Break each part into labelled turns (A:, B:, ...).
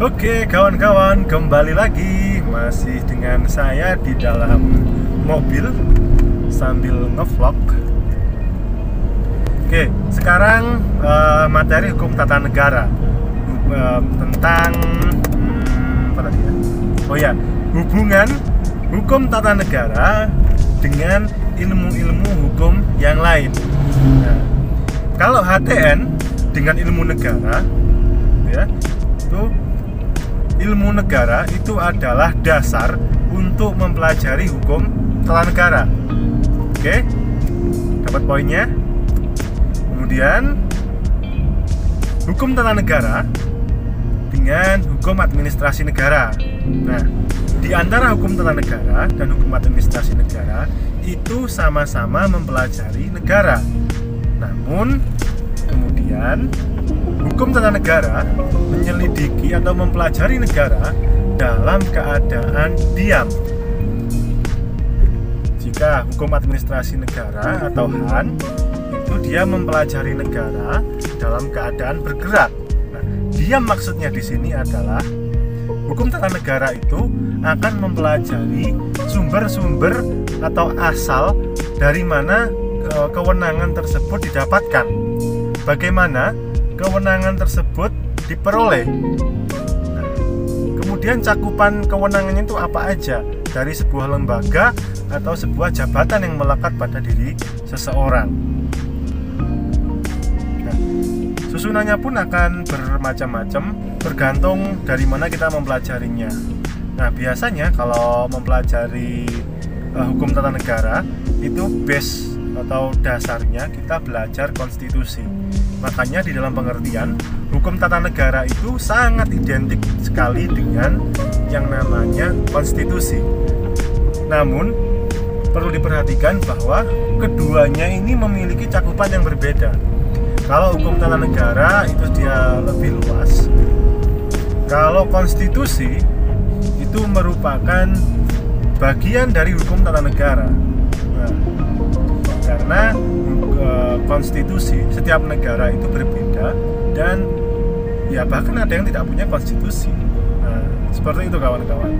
A: Oke kawan-kawan kembali lagi masih dengan saya di dalam mobil sambil ngevlog. Oke sekarang uh, materi hukum tata negara uh, tentang hmm, apa tadi ya? Oh ya hubungan hukum tata negara dengan ilmu-ilmu hukum yang lain. Nah, kalau HTN dengan ilmu negara ya ilmu negara itu adalah dasar untuk mempelajari hukum tata negara. Oke dapat poinnya. Kemudian hukum tata negara dengan hukum administrasi negara. Nah di antara hukum tata negara dan hukum administrasi negara itu sama-sama mempelajari negara. Namun kemudian hukum tata negara menyelidiki atau mempelajari negara dalam keadaan diam. Jika hukum administrasi negara atau HAN itu dia mempelajari negara dalam keadaan bergerak. Nah, diam maksudnya di sini adalah hukum tata negara itu akan mempelajari sumber-sumber atau asal dari mana eh, kewenangan tersebut didapatkan. Bagaimana kewenangan tersebut diperoleh. Nah, kemudian cakupan kewenangannya itu apa aja dari sebuah lembaga atau sebuah jabatan yang melekat pada diri seseorang. Nah, susunannya pun akan bermacam-macam bergantung dari mana kita mempelajarinya. Nah, biasanya kalau mempelajari uh, hukum tata negara itu base atau dasarnya kita belajar konstitusi Makanya di dalam pengertian hukum tata negara itu sangat identik sekali dengan yang namanya konstitusi. Namun perlu diperhatikan bahwa keduanya ini memiliki cakupan yang berbeda. Kalau hukum tata negara itu dia lebih luas. Kalau konstitusi itu merupakan bagian dari hukum tata negara. Nah, karena konstitusi setiap negara itu berbeda dan ya bahkan ada yang tidak punya konstitusi. Nah, seperti itu kawan-kawan.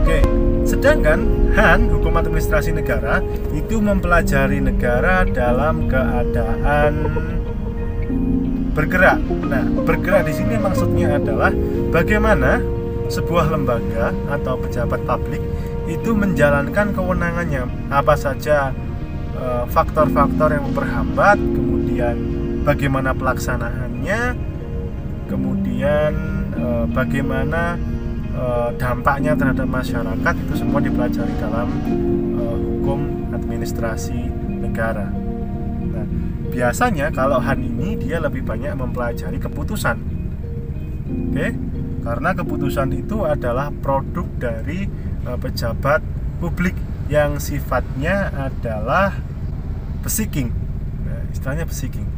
A: Oke sedangkan Han hukum administrasi negara itu mempelajari negara dalam keadaan bergerak. Nah bergerak di sini maksudnya adalah bagaimana sebuah lembaga atau pejabat publik itu menjalankan kewenangannya. Apa saja faktor-faktor yang memperhambat, kemudian bagaimana pelaksanaannya, kemudian eh, bagaimana eh, dampaknya terhadap masyarakat itu semua dipelajari dalam hukum administrasi negara. Nah, biasanya kalau Han ini dia lebih banyak mempelajari keputusan. Oke? Karena keputusan itu adalah produk dari pejabat publik yang sifatnya adalah besiking nah, istilahnya besiking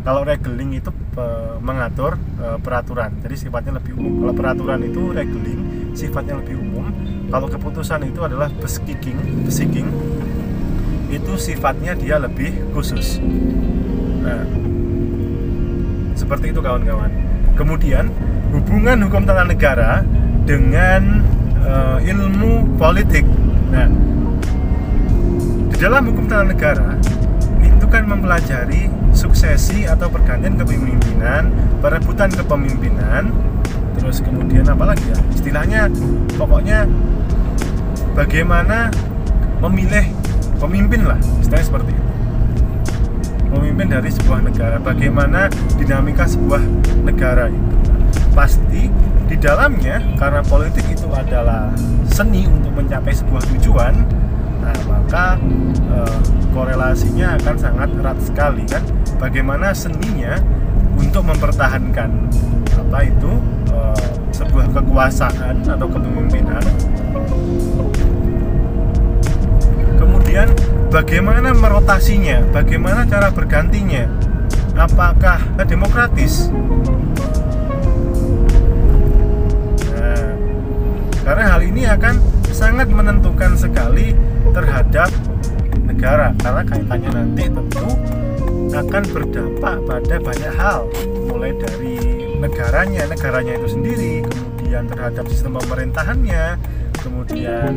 A: kalau regeling itu e, mengatur e, peraturan. Jadi sifatnya lebih umum. Kalau peraturan itu regeling sifatnya lebih umum. Kalau keputusan itu adalah besiking besiking itu sifatnya dia lebih khusus. Nah seperti itu kawan-kawan. Kemudian hubungan hukum tata negara dengan e, ilmu politik nah dalam hukum tata negara itu kan mempelajari suksesi atau pergantian kepemimpinan, perebutan kepemimpinan, terus kemudian apa lagi ya? Istilahnya pokoknya bagaimana memilih pemimpin lah, istilahnya seperti itu. Pemimpin dari sebuah negara, bagaimana dinamika sebuah negara itu. Pasti di dalamnya karena politik itu adalah seni untuk mencapai sebuah tujuan, nah maka uh, korelasinya akan sangat erat sekali kan? Bagaimana seninya untuk mempertahankan apa itu uh, sebuah kekuasaan atau kepemimpinan? Kemudian bagaimana merotasinya? Bagaimana cara bergantinya? Apakah demokratis karena hal ini akan sangat menentukan sekali terhadap negara. Karena kaitannya nanti tentu akan berdampak pada banyak hal. Mulai dari negaranya, negaranya itu sendiri, kemudian terhadap sistem pemerintahannya, kemudian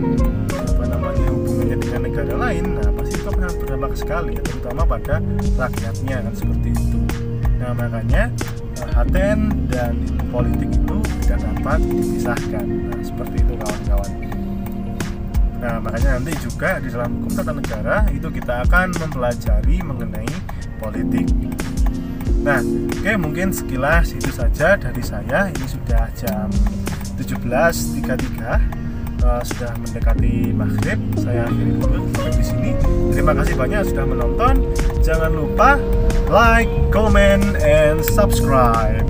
A: apa namanya hubungannya dengan negara lain, nah pasti itu akan berdampak sekali, terutama pada rakyatnya kan seperti itu. Nah makanya HTN dan politik dapat dipisahkan. Nah seperti itu kawan-kawan. Nah, makanya nanti juga di dalam hukum tata negara itu kita akan mempelajari mengenai politik. Nah, oke okay, mungkin sekilas itu saja dari saya. Ini sudah jam 17.33 uh, sudah mendekati maghrib. Saya akhiri dulu di sini. Terima kasih banyak sudah menonton. Jangan lupa like, comment, and subscribe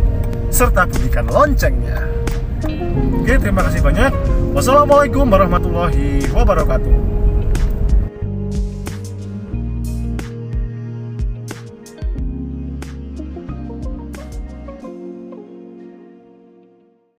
A: serta bunyikan loncengnya. Oke, terima kasih banyak. Wassalamualaikum warahmatullahi wabarakatuh.